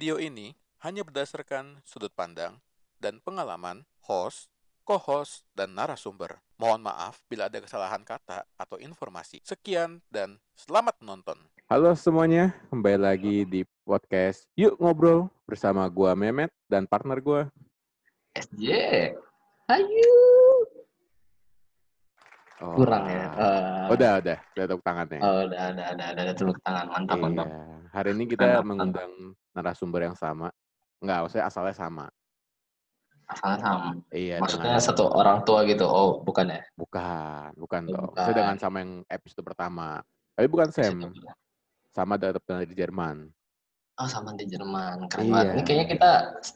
Video ini hanya berdasarkan sudut pandang dan pengalaman host, co-host, dan narasumber. Mohon maaf bila ada kesalahan kata atau informasi. Sekian dan selamat menonton. Halo semuanya, kembali lagi di podcast Yuk Ngobrol bersama gua Memet dan partner gua. SJ. Ayo. Oh, Kurang ya. Eh, Udah, udah, udah tepuk tangannya. Oh, udah ada ada ada ada tepuk tangan. Mantap, Iya. mantap. Hari ini kita Mantap, mengundang narasumber yang sama. Enggak, maksudnya asalnya sama. Asalnya sama. Iya, Maksudnya dengan- satu orang tua gitu. Oh, bukan ya? bukan, bukan Oh, dong. Maksudnya dengan sama yang episode pertama. Tapi bukan Sam, sama tetap dari Jerman. Oh, sama di Jerman. Keren Iya. banget. Ini kayaknya kita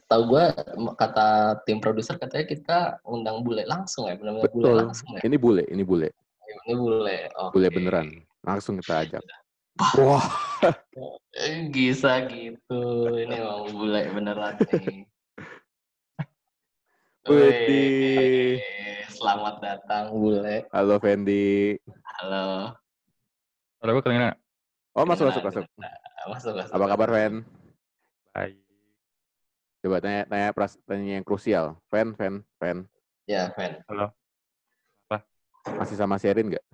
tahu gua kata tim produser katanya kita undang bule langsung ya, benar-benar bule Betul. langsung ya. Ini bule, ini bule, Ini bule. Oke. bule beneran. Langsung kita ajak. Wah, Bisa gitu. Ini mau bule beneran nih. Wih, Selamat datang bule. halo Fendi. Halo. Suara gue kedengeran? Oh, masuk, masuk, masuk. kedengeran. Masuk, masuk. Apa kabar, Fen? Baik. Coba tanya, tanya, pras- tanya yang krusial. Fen, Fen, Fen. Ya, Fen. Masih sama Sherin nggak?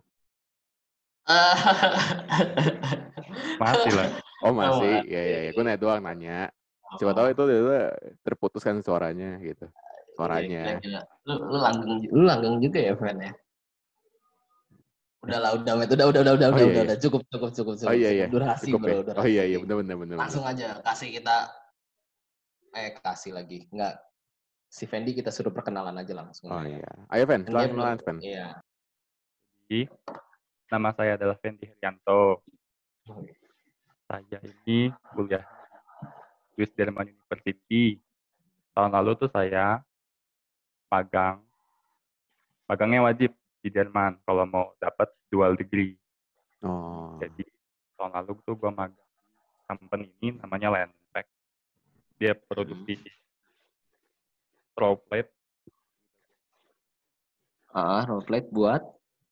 Masih lah. Oh masih, masih. ya ya ya. Gue nanya doang nanya. Siapa tahu itu dia terputuskan suaranya gitu. Suaranya. Gila, gila. Lu, lu langgeng, lu langgeng juga ya, Fen ya? Udah lah, udah, Met. udah, udah, udah, udah, Oh, udah, iya, udah, iya. udah, cukup, cukup, cukup, cukup. Oh iya iya. Durasi, Cukup bro, ya? durasi. Oh iya iya benar benar benar. Langsung aja, kasih kita, eh, kasih lagi. Enggak, si Fendi kita suruh perkenalan aja langsung. Oh iya. Ayo Fen, Kan dia silakan belum- kenalan Fen. Iya. Jadi, nama saya adalah Fendi Herianto. Saya ini kuliah di Swiss German University. Tahun lalu tuh saya magang. Magangnya wajib di Jerman kalau mau dapat dual degree. Oh. Jadi tahun lalu tuh gue magang company ini namanya Landpack. Dia produksi straw plate Ah, roleplay buat.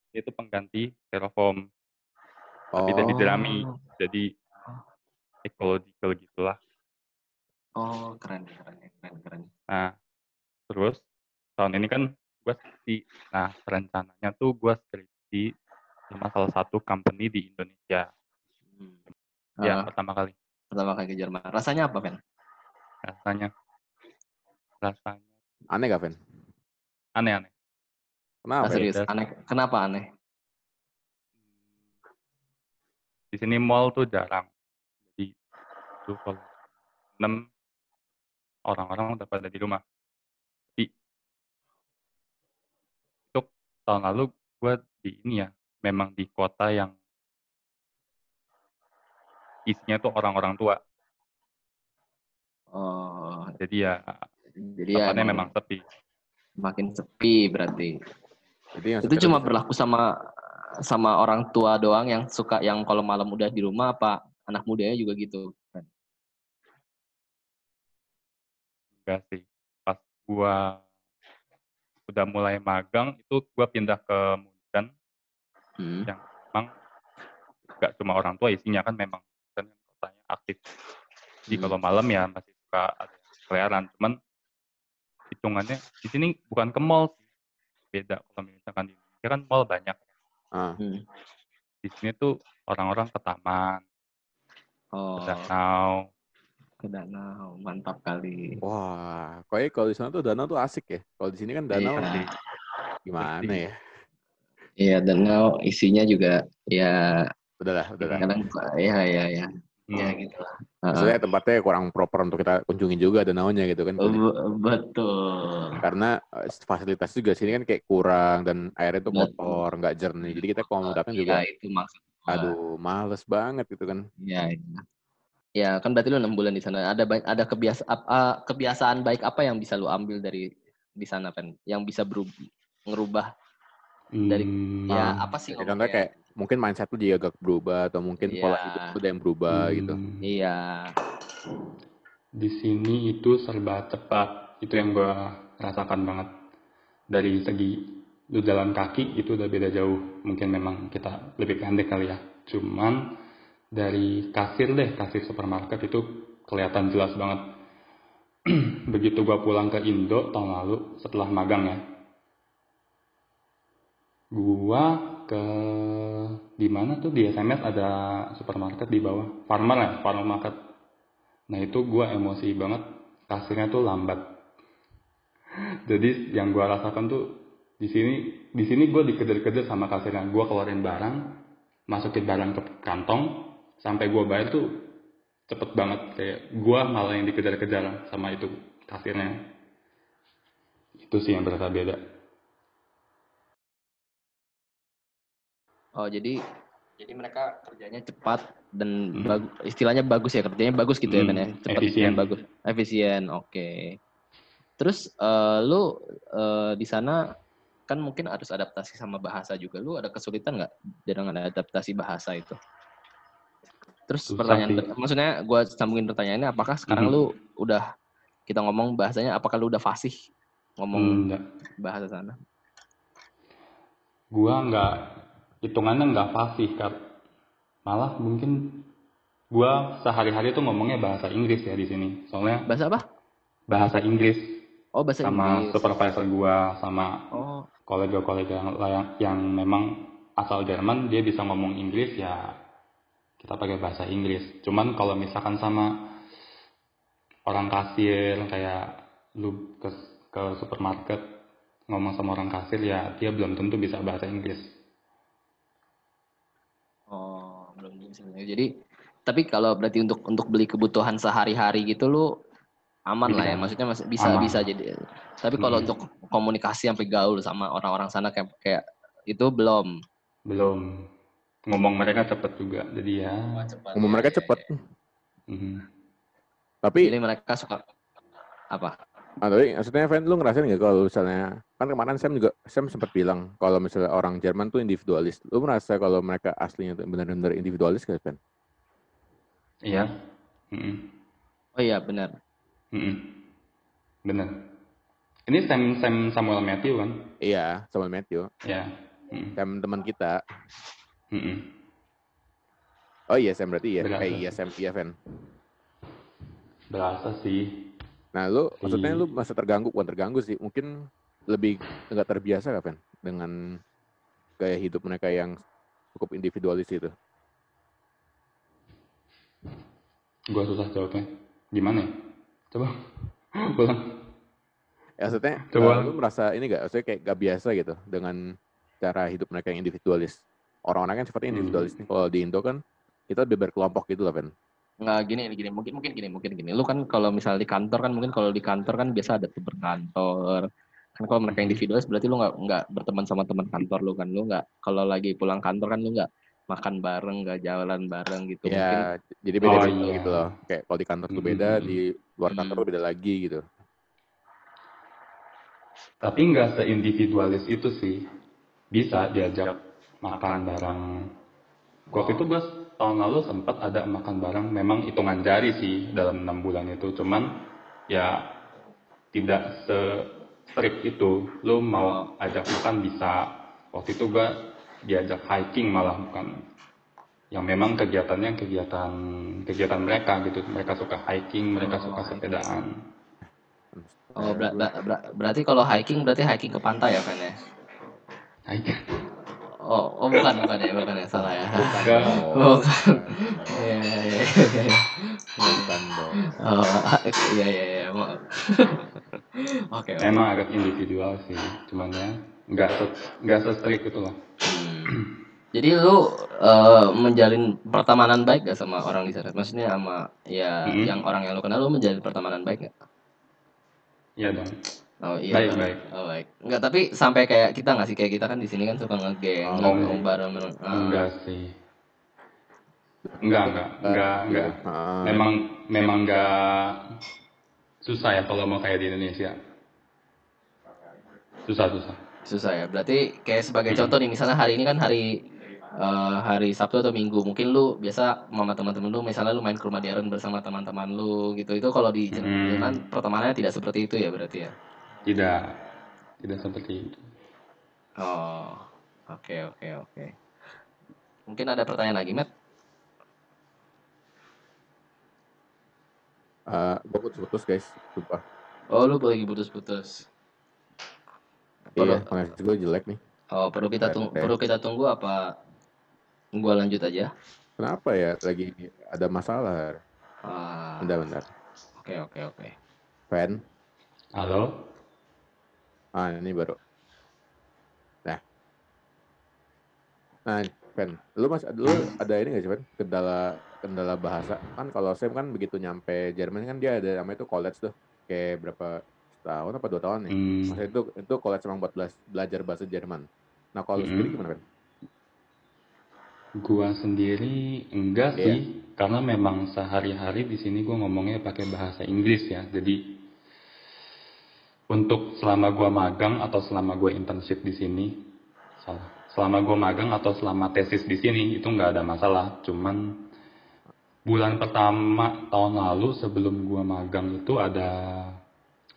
itu pengganti styrofoam Oh. tapi dari jerami jadi ecological gitulah Oh, keren, keren, keren, keren. nah terus tahun ini kan gue skripsi nah rencananya tuh gue skripsi sama salah satu company di Indonesia Hmm. ya Ah, pertama kali pertama kali ke Jerman. Rasanya apa, Fen? rasanya rasanya Aneh gak Fen? aneh-aneh Kenapa? Ah, ya? serius, aneh. Kenapa aneh? di sini mall tuh jarang jadi tuh kalau enam orang-orang udah pada di rumah tapi untuk tahun lalu gue di ini ya memang di kota yang isinya tuh orang-orang tua Oh, jadi ya jadi ya emang memang sepi makin sepi berarti. Jadi yang Itu cuma bisa- berlaku sama sama orang tua doang yang suka yang kalau malam udah di rumah apa anak mudanya juga gitu. enggak sih pas gua udah mulai magang itu gua pindah ke Munchen Hmm. yang memang nggak cuma orang tua isinya kan memang kan kotanya aktif jadi Hmm. kalau malam ya masih suka ada keliaran cuman hitungannya di sini bukan ke mall sih beda kalau misalkan di Indonesia kan mall banyak Ah. Hmm. di sini tuh orang-orang ke taman Oh, ke danau ke danau, mantap kali. Wah, kayaknya kalau di sana tuh danau tuh asik ya. Kalau di sini kan danau Iya. gimana ya? Iya, danau isinya juga ya Udahlah, udahlah. kadang ya ya ya Hmm, ya gitu lah. Maksudnya tempatnya kurang proper untuk kita kunjungi juga danaunya gitu kan. Be- betul. Karena eh, fasilitas juga sini kan kayak kurang dan airnya tuh kotor, nggak jernih. Jadi kita kalau mau datang juga, Ya, itu maksud aduh, males banget gitu kan. Ya, ya. Ya, kan berarti lu enam bulan di sana. Ada ada kebiasa apa kebiasaan baik apa yang bisa lu ambil dari di sana, Pen? Yang bisa berubah ngerubah dari hmm, ya Ah, apa sih Kayak contohnya kayak mungkin mindset lu juga agak berubah atau mungkin pola Iya. hidup lu ada yang berubah gitu. hmm, Iya. di sini itu serba cepat itu yang gue rasakan banget dari segi lu jalan kaki itu udah beda jauh mungkin memang kita lebih pendek kali ya cuman dari kasir deh, kasir supermarket itu kelihatan jelas banget. Begitu gua pulang ke Indo tahun lalu setelah magang ya. Gua ke di mana tuh di SMS ada supermarket di bawah, farmer ya, farmer market. Nah itu gua emosi banget, kasirnya tuh lambat. Jadi yang gua rasakan tuh di sini di sini gue dikejar-kejar sama kasirnya gue keluarin barang masukin barang ke kantong sampai gue bayar tuh cepet banget. Kayak gue malah yang dikejar-kejar sama itu kasirnya. Itu sih yang berasa beda. Oh, jadi jadi mereka kerjanya cepat dan Hmm. bagu- istilahnya bagus ya kerjanya bagus gitu ya Hmm, Ben ya? Cepat efisien. dan bagus. Efisien oke. Terus eh, lu eh, di sana kan mungkin harus adaptasi sama bahasa juga. Lu ada kesulitan nggak dengan adaptasi bahasa itu terus Susah pertanyaan sih. maksudnya gua sambungin pertanyaannya apakah sekarang Mhm. lu udah kita ngomong bahasanya apakah lu udah fasih ngomong Enggak. bahasa sana gua nggak hitungannya nggak fasih kan malah mungkin gua sehari-hari tuh ngomongnya bahasa Inggris ya di sini soalnya bahasa apa bahasa Inggris oh bahasa sama Inggris supervisor gua sama oh kolega-kolega yang yang memang asal Jerman dia bisa ngomong Inggris ya kita pakai bahasa Inggris cuman kalau misalkan sama orang kasir kayak lu ke ke supermarket ngomong sama orang kasir ya dia belum tentu bisa bahasa Inggris Oh, belum bisa. Jadi, tapi kalau berarti untuk untuk beli kebutuhan sehari-hari gitu lu aman lah ya. Maksudnya masih bisa Aman. bisa jadi. Tapi kalau Hmm. untuk komunikasi sampai gaul sama orang-orang sana kayak kayak itu belum. belum ngomong mereka cepet juga jadi ya Umum mereka cepet. mhm. Tapi, Jadi mereka suka apa? ah, tapi maksudnya Van, lu ngerasain nggak kalau misalnya, kan kemarin Sam juga, Sam sempat bilang kalau misalnya orang Jerman tuh individualis. Lu merasa kalau mereka aslinya tuh benar-benar individualis nggak, Van? iya Mhm. Oh iya benar. Mhm. bener ini Sam Sam Samuel Matthew kan Iya, sama Matthew. ya Mhm. Sam teman kita. Mhm. Oh iya, Sam berarti iya. Berasa. Eh iya, Sam, iya, Van. berasa sih Nah, lu maksudnya Iya. lu masa terganggu, bukan terganggu sih, mungkin lebih nggak terbiasa kan, Van? Dengan gaya hidup mereka yang cukup individualis itu. gua susah jawabnya gimana ya coba ulang Ya, maksudnya Coba. eh, lu merasa ini gak, maksudnya kayak gak biasa gitu dengan cara hidup mereka yang individualis. Orang-orang kan sifatnya Hmm. individualis nih. Kalau di Indo kan kita lebih berkelompok gitu lah, Pen. Nggak gini gini mungkin mungkin gini mungkin gini. Lu kan kalau misalnya di kantor kan mungkin kalau di kantor kan biasa ada teman kantor. Kan kalau mereka Mhm. individualis berarti lu nggak nggak berteman sama teman kantor lu kan. Lu nggak kalau lagi pulang kantor kan lu nggak makan bareng, nggak jalan bareng gitu. Mungkin Ya, jadi beda Oh, beda iya. gitu loh. Kayak kalau di kantor tuh Hmm, beda, hmm, di luar kantor Hmm. tuh beda lagi gitu. tapi nggak seindividualis itu sih bisa diajak makan bareng. Waktu itu gue tahun lalu sempat ada makan bareng. Memang hitungan jari sih dalam enam bulan itu. Cuman ya tidak se strict itu. Lu mau ajak makan bisa. Waktu itu gue diajak hiking malah bukan. Yang memang kegiatannya kegiatan kegiatan mereka gitu. Mereka suka hiking mereka suka sepedaan. Oh, ber- ber- ber- berarti kalau hiking berarti hiking ke pantai ya kan ya? hiking Oh, oh bukan bukan ya, bukan ya, salah ya. Oh, bukan. Iya, iya, iya. Bukan dong. Oh, iya, iya, iya. Oke. Emang agak individual sih, cuman ya nggak se nggak se-strict itu lah. Hmm. Jadi lu eh, menjalin pertemanan baik gak sama orang di sana? Maksudnya sama ya Mhm. yang orang yang lu kenal lu menjalin pertemanan baik gak? Iya dong. Oh iya. Baik, baik. Oh baik. Enggak, tapi sampai kayak kita nggak sih kayak kita kan di sini kan suka ngegeng, Oh, nongkrong bareng. Ah. Enggak sih. Enggak, enggak, enggak, enggak. Ah, Memang memang enggak susah ya kalau mau kayak di Indonesia. Susah, susah. Susah ya. Berarti kayak sebagai Hmm. contoh nih, misalnya hari ini kan hari eh, hari Sabtu atau Minggu, mungkin lu biasa sama teman-teman lu, misalnya lu main ke rumah Darren bersama teman-teman lu gitu. Itu kalau di Hmm. Jerman pertemanannya tidak seperti itu ya berarti ya. Tidak, tidak seperti itu. Oh, oke okay, oke okay, oke. Okay. Mungkin ada pertanyaan lagi, Matt? Eh, uh, gue putus-putus guys, lupa. Oh, lu lagi putus-putus. Iya, koneksi gue jelek nih. Oh, perlu kita tunggu, perlu kita tunggu apa? Gue lanjut aja. Kenapa ya? Lagi ada masalah. Ah. Bentar, bentar. Oke, okay, oke, okay, oke. Okay. Fan. Halo ah ini baru. Nah, nah, Fan, lu mas, lu ada ini nggak sih, Fan? Kendala kendala bahasa kan kalau Sam kan begitu nyampe Jerman kan dia ada namanya itu college tuh kayak berapa tahun apa dua tahun nih Hmm, maksudnya itu itu college emang buat belajar bahasa Jerman nah kalau Mm-mm. sendiri gimana Fan? gua sendiri enggak Iya. sih, karena memang sehari-hari di sini gua ngomongnya pakai bahasa Inggris ya. Jadi untuk selama gua magang atau selama gua internship di sini, salah. Selama gua magang atau selama tesis di sini itu nggak ada masalah. Cuman bulan pertama tahun lalu sebelum gua magang itu ada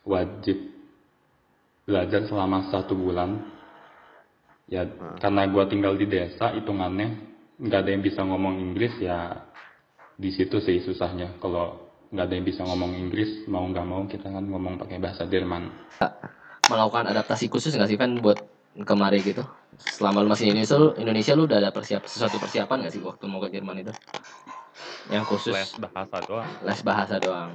wajib belajar selama satu bulan. Ya, Nah. karena gua tinggal di desa, hitungannya nggak ada yang bisa ngomong Inggris ya di situ sih susahnya. Kalau nggak ada yang bisa ngomong Inggris, mau nggak mau kita kan ngomong pakai bahasa Jerman. Melakukan adaptasi khusus nggak sih, Van, buat kemari gitu? Selama lu masih di Indonesia, lu, Indonesia lu udah ada persiap sesuatu persiapan nggak sih waktu mau ke Jerman itu? Yang khusus Les bahasa doang. les bahasa doang.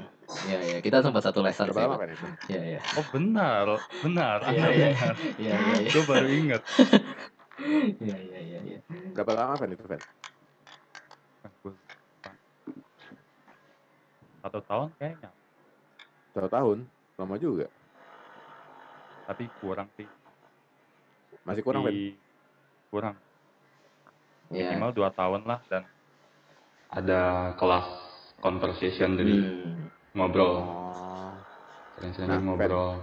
Iya, iya. Kita sempat satu lesan berapa sih. itu? Iya, iya. Oh benar, benar, Iya, Anda iya. benar. Iya, iya, iya. Gue baru inget. Iya, iya, iya, iya. berapa lama Fan itu Fan? Satu tahun kayaknya, satu tahun lama juga tapi kurang sih. masih kurang? Di- kurang. Iya. Minimal dua tahun lah dan ada kelas conversation jadi Hmm. ngobrol, oh sering-sering Nah, ngobrol.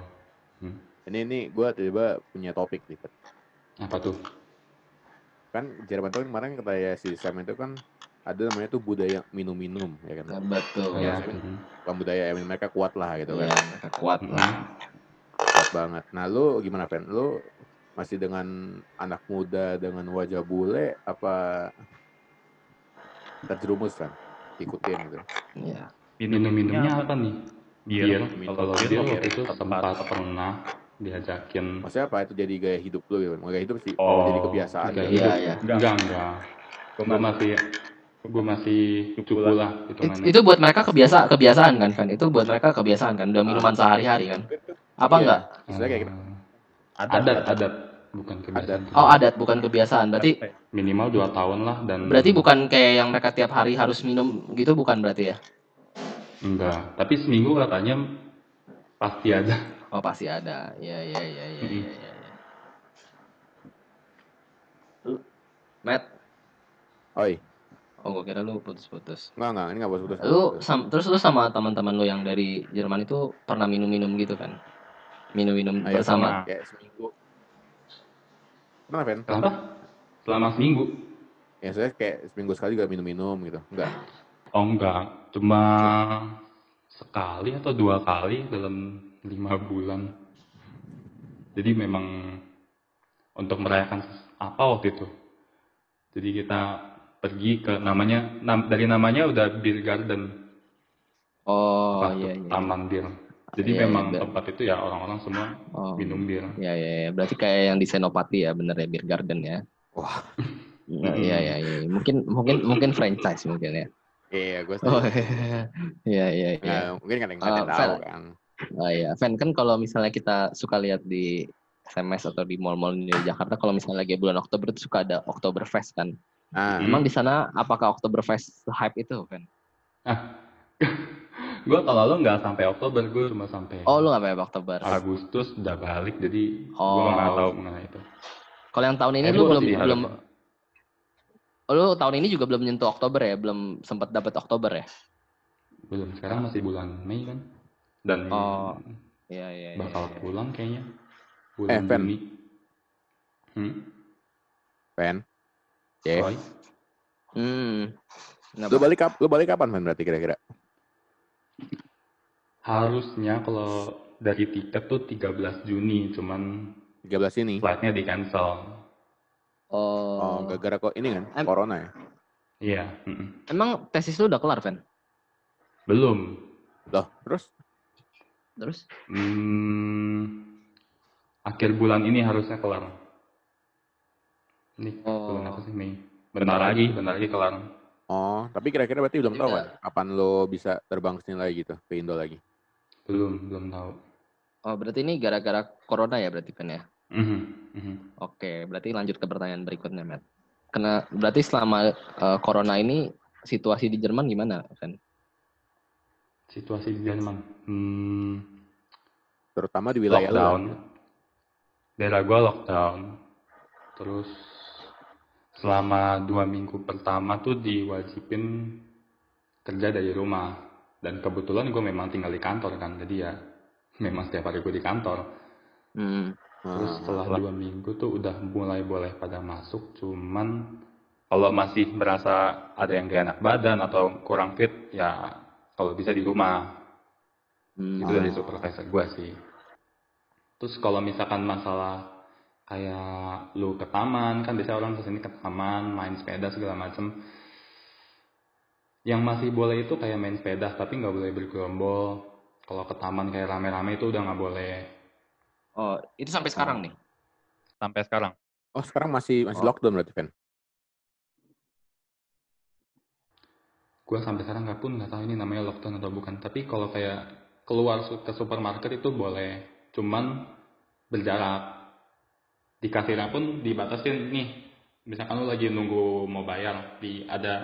Hmm. ini ini gue tiba-tiba punya topik nih. Apa tuh? kan Jerman tuh kemarin kata ya si Sam itu kan ada namanya tuh budaya minum-minum ya kan Betul. Iya. Ya. mhm. bukan budaya ya mereka kuat lah gitu Iya, kan mereka kuat lah. Kuat banget nah lu gimana Fen lu masih dengan anak muda dengan wajah bule apa terjerumus kan ikutin gitu Iya. Minum-minumnya apa nih? Bir. Kalau Bir, waktu itu Tempat. sempat pernah diajakin. maksudnya apa itu jadi gaya hidup lu gitu gaya hidup sih Oh, jadi kebiasaan gaya gitu. Iya, hidup. iya. Enggak, enggak. Gue masih gue masih cupu lah It- hitungannya. itu buat mereka kebiasa kebiasaan kan, Van? Itu buat mereka kebiasaan kan, udah minuman sehari-hari kan? Apa Iya. enggak? Kayak gitu. Adat, adat, bukan kebiasaan. Oh, adat bukan kebiasaan. Berarti Minimal dua tahun lah dan berarti bukan kayak yang mereka tiap hari harus minum gitu bukan berarti ya? enggak. Tapi seminggu katanya pasti ada. Oh, pasti ada. Iya, iya, iya, iya, Mm-mm. iya, iya. iya. Lu, Matt, oi oh gua kira lu putus-putus. enggak enggak ini enggak bos putus Lu sam- terus lu sama teman-teman lu yang dari Jerman itu pernah minum-minum gitu kan? Minum-minum Ayo, bersama. kayak seminggu Kenapa, Fen? Kenapa? Selama seminggu. Ya, saya kayak seminggu sekali juga minum-minum gitu. Enggak. Oh enggak, cuma sekali atau dua kali dalam lima bulan. Jadi memang untuk merayakan apa waktu itu. Jadi kita pergi ke namanya nam- dari namanya udah beer garden, Oh, tuh, iya, iya. taman bir. Jadi Iya, memang iya, tempat itu ya orang-orang semua Oh. minum bir. Ya, ya, ya. Berarti kayak yang di Senopati ya, bener ya, Beer Garden ya. Wah. Nah, Iya, iya, iya. Mungkin, mungkin, mungkin franchise mungkin ya. Iya, gue Oh, iya, iya, iya. Nggak, mungkin kan yang yang tahu kan. Oh iya, Van kan kalau misalnya kita suka lihat di SMS atau di mall-mall di Jakarta, kalau misalnya lagi bulan Oktober itu suka ada Oktoberfest kan. Ah, Hmm. Emang di sana apakah Oktoberfest hype itu, Van? Gue tahun lalu nggak sampai Oktober, gue cuma sampai Oh, lu nggak apa Oktober. Agustus udah balik, jadi gue Oh. nggak tahu mengenai itu. Kalau yang tahun ini Eh, lu gua belum belum Oh, lu tahun ini juga belum nyentuh Oktober ya, belum sempat dapat Oktober ya? belum sekarang masih bulan Mei kan dan Oh, Iya, iya, iya. bakal iya. pulang kayaknya Eh, bulan Fen. Juni hmm? Fen. Ya. Roy? Hmm. Kenapa? Lu balik lu balik kapan, Fen, berarti kira-kira? harusnya kalau dari tiket tuh 13 Juni cuman 13 ini. flightnya di cancel Oh, Oh, gara-gara kok ini kan, Em- corona ya? iya mm-mm. emang tesis lu udah kelar, Van? belum Loh, terus? Terus? Hmm, akhir bulan ini harusnya kelar. Ini Oh. bulan apa sih Mei? Bentar lagi, bentar lagi kelar. Oh, tapi kira-kira berarti belum tahu kan kapan lo bisa terbang ke sini lagi gitu, ke Indo lagi. Belum, belum tahu. Oh, berarti ini gara-gara corona ya berarti Fen ya? Mhm, mhm. Oke, berarti lanjut ke pertanyaan berikutnya, Matt. Karena berarti selama eh, corona ini situasi di Jerman gimana, Fen? Situasi di Jerman. Hmm, Terutama di wilayah lo. lockdown. Daerah gua lockdown. Terus selama dua minggu pertama tuh diwajibin kerja dari rumah. Dan kebetulan gue memang tinggal di kantor kan, jadi ya memang setiap hari gue di kantor. Hmm. Terus Ah, setelah dua minggu tuh udah mulai boleh pada masuk, cuman kalau masih merasa ada yang gak enak badan atau kurang fit, ya kalau bisa di rumah. Hmm. Itu dari supervisor gue sih. Terus kalau misalkan masalah kayak lu ke taman, kan biasanya orang ke sini ke taman, main sepeda segala macem. Yang masih boleh itu kayak main sepeda, tapi nggak boleh bergerombol. Kalau ke taman kayak rame-rame itu udah nggak boleh. Oh, itu sampai sekarang nih. Sampai sekarang. Oh, sekarang masih masih Oh. lockdown berarti, Fen? gue sampai sekarang nggak pun nggak tahu ini namanya lockdown atau bukan tapi kalau kayak keluar ke supermarket itu boleh cuman berjarak di kasirnya pun dibatasin nih misalkan lu lagi nunggu mau bayar di ada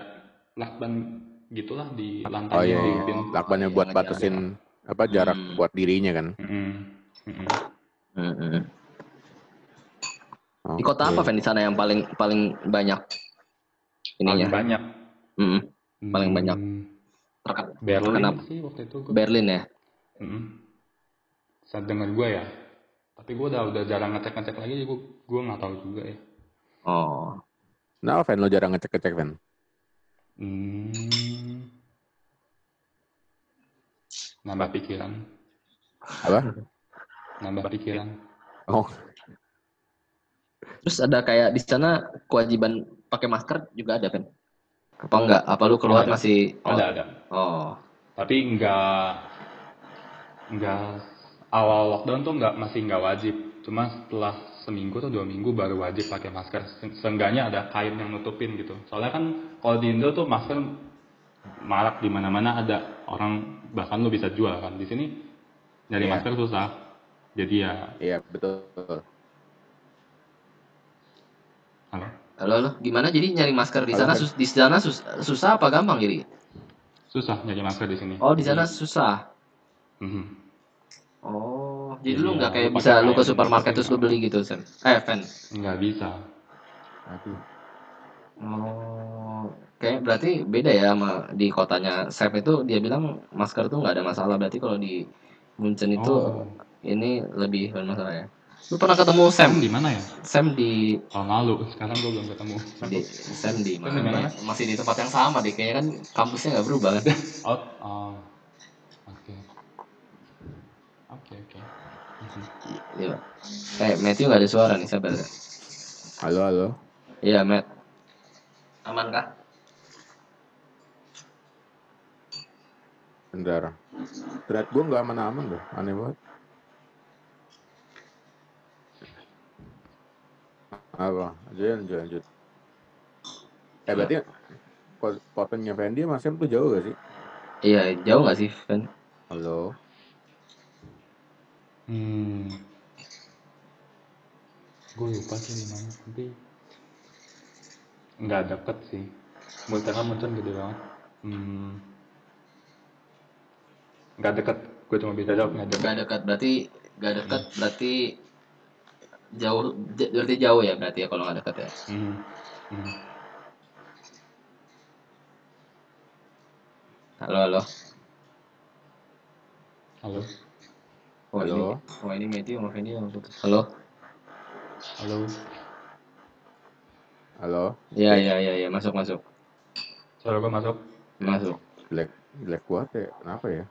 lakban gitulah di lantai Oh iya, di iya. Lakbannya iya, buat batasin apa jarak Hmm. buat dirinya kan. Mm-mm. Mm-mm. Hmm, hmm. Di kota apa, Fen, di sana yang paling paling banyak paling ininya? banyak Hmm, Paling banyak. Hmm, terken- Berlin Kenapa? sih waktu itu. Berlin ya? Mm-mm. Saat dengar gue ya tapi gue udah udah jarang ngecek ngecek lagi gue gue nggak tahu juga ya Oh. Nah, Fen lo jarang ngecek-ngecek, Fen. Hmm. Nambah pikiran, Apa? nambah pikiran. Oh, Terus ada kayak di sana kewajiban pakai masker juga ada, Fen? Apa enggak? Apa lu keluar Ada. masih oh, Ada ada. Oh. Tapi nggak nggak awal lockdown tuh nggak masih nggak wajib. Cuma setelah seminggu atau dua minggu baru wajib pakai masker. Se- Seenggaknya ada kain yang nutupin gitu. Soalnya kan kalau di Indo tuh masker marak di mana-mana ada orang bahkan lu bisa jual kan. Di sini nyari Iya. masker susah. Jadi ya iya betul. halo. Halo, halo. Gimana jadi nyari masker di sana sus- di sana sus- susah apa gampang jadi? susah nyari masker di sini. Oh, di sana susah. Mhm. Oh, jadi Iya, lu nggak kayak bisa lu ke supermarket terus lu beli gitu, Sen. Eh, Fen. nggak bisa. Aduh. Oh, kayak berarti beda ya sama di kotanya Sep itu dia bilang masker tuh nggak ada masalah. Berarti kalau di Munchen itu Oh, ini lebih bermasalah ya. Lu pernah ketemu Sam? di mana ya? Sam di Tahun lalu. Sekarang gue belum ketemu. di Sam di Sam mana? Masih di tempat yang sama deh. Kayaknya kan kampusnya nggak berubah kan? Out. Oh. Oke. Oke. Mhm. Iya. Eh, Matthew nggak ada suara nih, sabar. Halo, halo. Iya, Matt. Aman kah? Bentar. Thread gue nggak aman-aman loh. Aneh banget. Apa? Lanjut, lanjut, lanjut. Eh, berarti ko- kotanya Fendi sama Sam tuh jauh gak sih? Iya, jauh nggak sih, Fen? Halo. Hmm. Gue lupa sih di mana tapi nggak deket sih. Multera Munchen gede banget. Hmm. Nggak deket. Gue cuma bisa jawab nggak deket. Nggak dekat, berarti nggak dekat, berarti jauh, berarti jauh ya berarti ya kalau nggak dekat ya. Hmm. Hmm. Halo, halo. Halo. Oh, ini, Halo. oh ini Matthew sama Fendi yang putus. Halo. Halo. Halo. Iya, iya, iya, iya, masuk, masuk, Suara gue masuk. masuk. Jelek, jelek banget ya. Kenapa ya?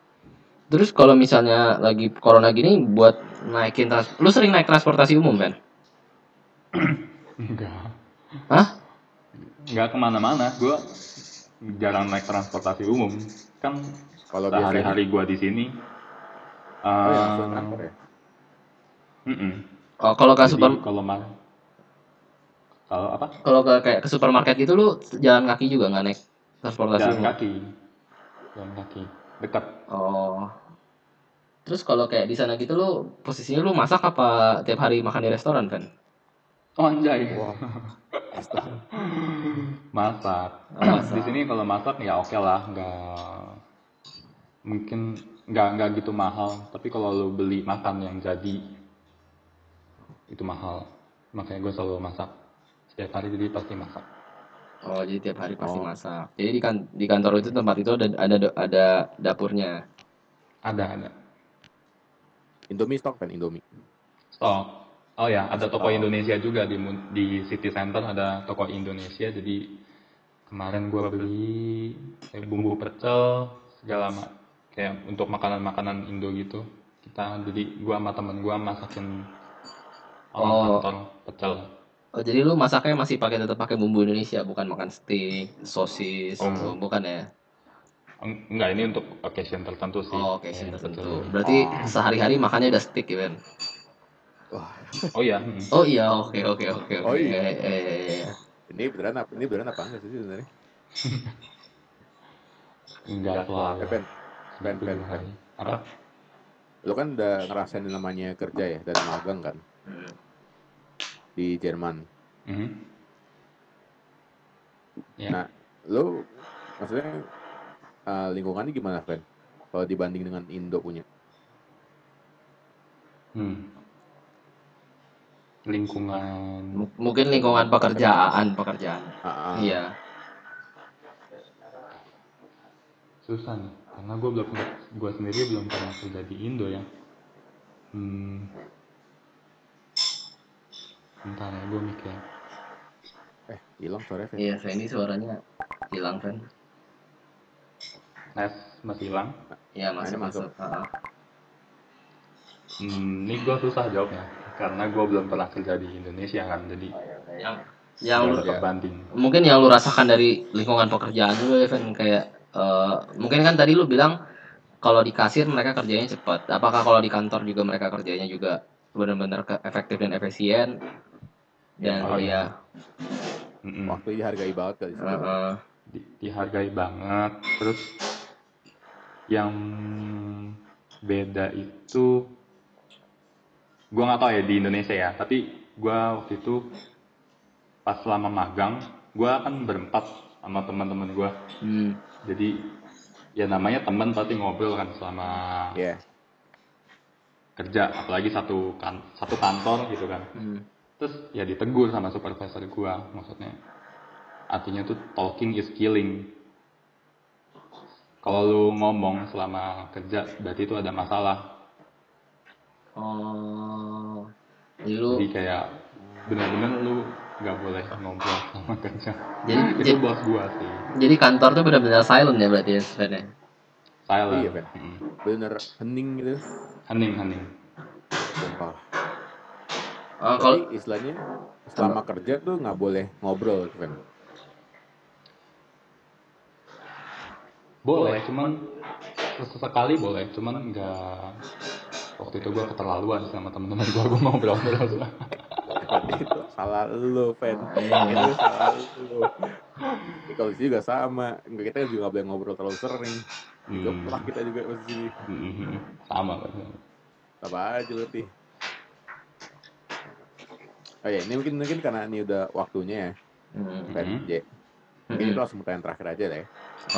Terus kalau misalnya lagi corona gini buat naikin trans, lu sering naik transportasi umum kan? Enggak. Hah? Enggak ke mana-mana. Gue jarang naik transportasi umum. Kan Kalau sehari-hari gua di sini Oh ya, eh, kantor ya. Oh, kalau ke super kalau mal kalau apa? kalau ke kayak ke supermarket gitu lu jalan kaki juga nggak naik transportasi Jalan kaki. Jalan kaki. Dekat. Oh. Terus kalau kayak di sana gitu lu posisinya lu masak apa tiap hari makan di restoran, Van? Oh anjay. Astaga. Masak. Oh, masak. Di sini kalau masak ya oke lah, nggak mungkin nggak nggak gitu mahal. Tapi kalau lu beli makan yang jadi itu mahal. Makanya gue selalu masak setiap hari jadi pasti masak. Oh, jadi tiap hari pasti Oh. masak. Jadi di kan di kantor itu tempat itu ada ada ada dapurnya. Ada ada. Indomie stok kan Indomie. Stok. Oh ya, ada toko Oh. Indonesia juga di di City Center ada toko Indonesia. Jadi kemarin gua beli kayak bumbu pecel segala ma- kayak untuk makanan-makanan Indo gitu. Kita jadi gua sama temen gua masakin Oh. kantor pecel. Oh, jadi lu masaknya masih pakai tetap pakai bumbu Indonesia, bukan makan steak, sosis, Oh. gitu. bukan ya? Eng- Enggak, ini untuk occasion tertentu sih. Oh, oke, Kayak tertentu. pecel. Berarti sehari-hari makannya udah steak ya, Ben? Wah, Oh iya, hmm. Oh iya, oke oke oke oke. Oh, iya. Eh, eh, eh, eh. ini beneran apa? Ini beneran apa enggak sih sebenarnya? enggak Eh, selalu. Pen, Pen. Apa? Lu kan udah ngerasain namanya kerja ya dan magang kan Hmm. di Jerman. Mhm. Ya. Nah, lu maksudnya eh, lingkungannya gimana, Fen? Kalau dibanding dengan Indo punya? Hmm. Lingkungan M- Mungkin lingkungan pekerjaan, pekerjaan. Ah, ah. Iya. susah nih karena gue belum gue sendiri belum pernah kerja di Indo ya hmm. bentar ya gue mikir Eh, hilang suara Fen. Iya, Fendi suaranya hilang, Fen. Nes masih hilang Iya, Nah, masuk ini masuk. masuk. Ah, ah. hmm, ini gue susah jawabnya karena gue belum pernah kerja di Indonesia kan jadi Yang yang lu, banding mungkin yang lu rasakan dari lingkungan pekerjaan lu ya, Fen, kayak eh, mungkin kan tadi lu bilang kalau di kasir mereka kerjanya cepat. Apakah kalau di kantor juga mereka kerjanya juga benar-benar efektif dan efisien? Dan Oh, ya, Mm-mm. Waktu dihargai banget kali sih. eh, Di- dihargai banget terus yang beda itu gue nggak tahu ya di Indonesia ya tapi gue waktu itu pas selama magang gue kan berempat sama teman-teman gue hmm, jadi ya namanya teman pasti ngobrol kan selama Iya. kerja apalagi satu kan satu kantor gitu kan. Hmm. terus ya ditegur sama supervisor gue maksudnya. Artinya tuh talking is killing. Kalau lu ngomong selama kerja berarti itu ada masalah. Oh, jadi lu jadi kayak bener-bener lu nggak boleh ngobrol sama kerja jadi itu jadi, bos gua sih jadi kantor tuh benar-benar silent ya berarti ya, Fen, ya? silent Iya, Ben. Mm. Bener hening gitu. hening hening Sumpah. Oh, kalau Jadi istilahnya selama kerja tuh nggak boleh ngobrol, Fen. boleh cuman sesekali boleh cuman nggak waktu itu gua keterlaluan sama teman-teman gua gua ngobrol terus itu salah lu, Fen. Iya. Itu salah lu. Di sini juga sama. Nggak, Kita juga nggak boleh ngobrol terlalu sering. Digeplak kita juga pasti. Hmm, sama kan Apa aja berarti. Oh ya, ini mungkin mungkin karena ini udah waktunya ya, Hmm, Fen. Mhm. J. Mungkin hmm. itu langsung pertanyaan terakhir aja lah ya.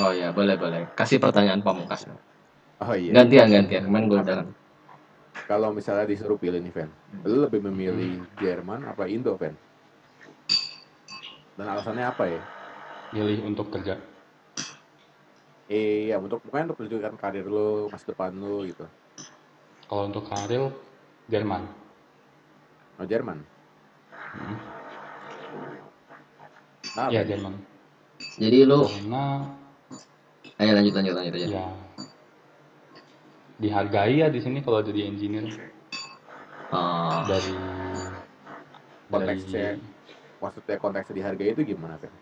Oh ya, boleh boleh. Kasih pertanyaan pamungkas. Oh iya. Gantian gantian. Kemarin gue udah. Kalau misalnya disuruh pilih nih, Fen, lu lebih memilih Jerman apa Indo, Fen? Dan alasannya apa ya? milih untuk kerja Eh, ya untuk bukan untuk menunjukkan karir lu, masa depan lu gitu. kalau untuk karir Jerman Oh, Jerman. Hmm. Nah, ya Jerman Jadi lu, karena ayo lanjut lanjut lanjut aja. ya dihargai ya di sini kalau jadi engineer Oh, dari konteksnya, dari maksudnya konteksnya dihargai itu gimana, Fen?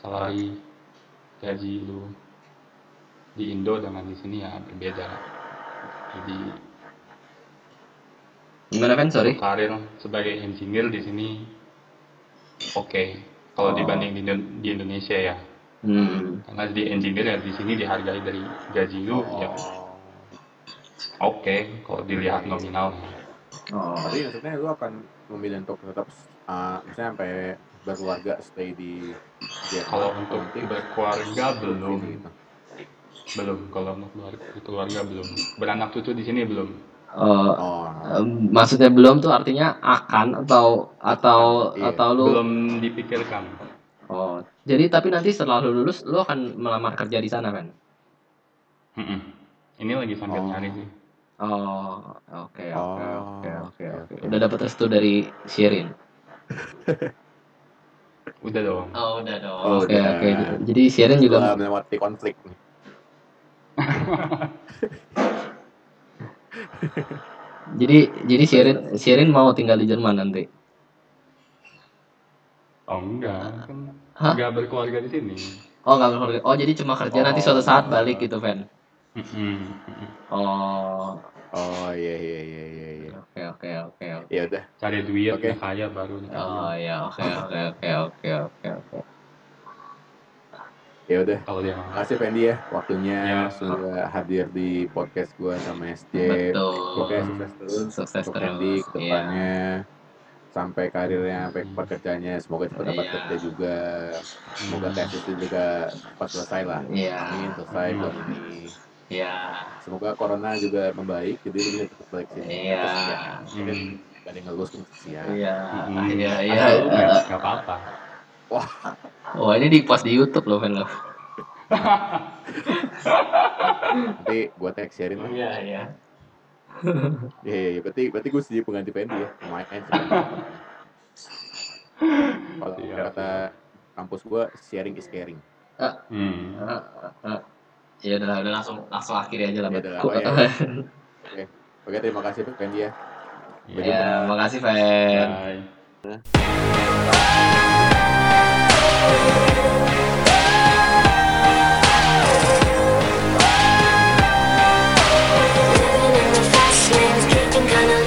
salary gaji lu di Indo dengan di sini ya berbeda. Jadi Gimana Fen? Sorry. karir sebagai engineer di sini oke kalau Oh. dibanding di, di Indonesia ya. Hmm. Karena di engineer ya di sini dihargai dari gaji lu ya Oh. oke kalau dilihat nominal. Oh. Tapi maksudnya lu akan memilih untuk tetap uh, misalnya sampai berkeluarga stay di Jerman. Kalau untuk nanti berkeluarga belum, gitu. belum. Kalau untuk keluarga, keluarga belum. Beranak cucu di sini belum. Eh, Oh. em, maksudnya belum tuh artinya akan atau atau Iya, atau lu Belum dipikirkan. Oh jadi tapi nanti setelah lu lulus lu akan melamar kerja di sana kan. Ini lagi sambil Oh. nyari sih. oh oke oke Oh, oke oke oke, oke udah dapat restu dari Shirin Udah dong. oh udah dong Oh, oke udah. oke jadi Shirin juga Setelah melewati konflik nih. jadi jadi Shirin Shirin mau tinggal di Jerman nanti Oh enggak, kan Hah? enggak berkeluarga di sini. oh nggak berkeluarga oh jadi cuma kerja nanti suatu saat balik gitu mm-mm. oh Oh iya iya iya iya iya. oke oke oke oke Ya udah. Cari duit, Oke. udah kaya baru oh ya oke oke oke oke oke oke Ya udah. Kalau dia mau. Makasih Fendi ya waktunya Ya. sudah hadir di podcast gua sama SJ. betul Oke sukses terus Sukses untuk terus, Fendi ke iya. Sampai karirnya, sampai pekerjaannya, semoga cepat dapat Iya. kerja juga. Semoga tesis itu juga cepat selesai lah. Iya. Amin, selesai Amin. tahun ini. Iya. Semoga corona juga membaik, jadi lu bisa cepat balik sini. Iya. Terus ya, Hmm. gak ada yang ngelus ya. Iya. Iya. Iya. Lu eh, nggak nggak apa-apa. Wah ini di post di YouTube loh, Fen lo. Nanti gua tag sharing lah. Iya iya. Iya, iya, iya. Berarti, berarti gue setuju pengganti Fendi ya. Lumayan sih. Kalau Iya. kata kampus gua, sharing is caring. Hmm. Ya udah udah langsung langsung akhiri aja lah. Ya udah, Ku- apa ya? Oke, terima kasih Fendi ya. Ya, makasih Fen. Bye. I'm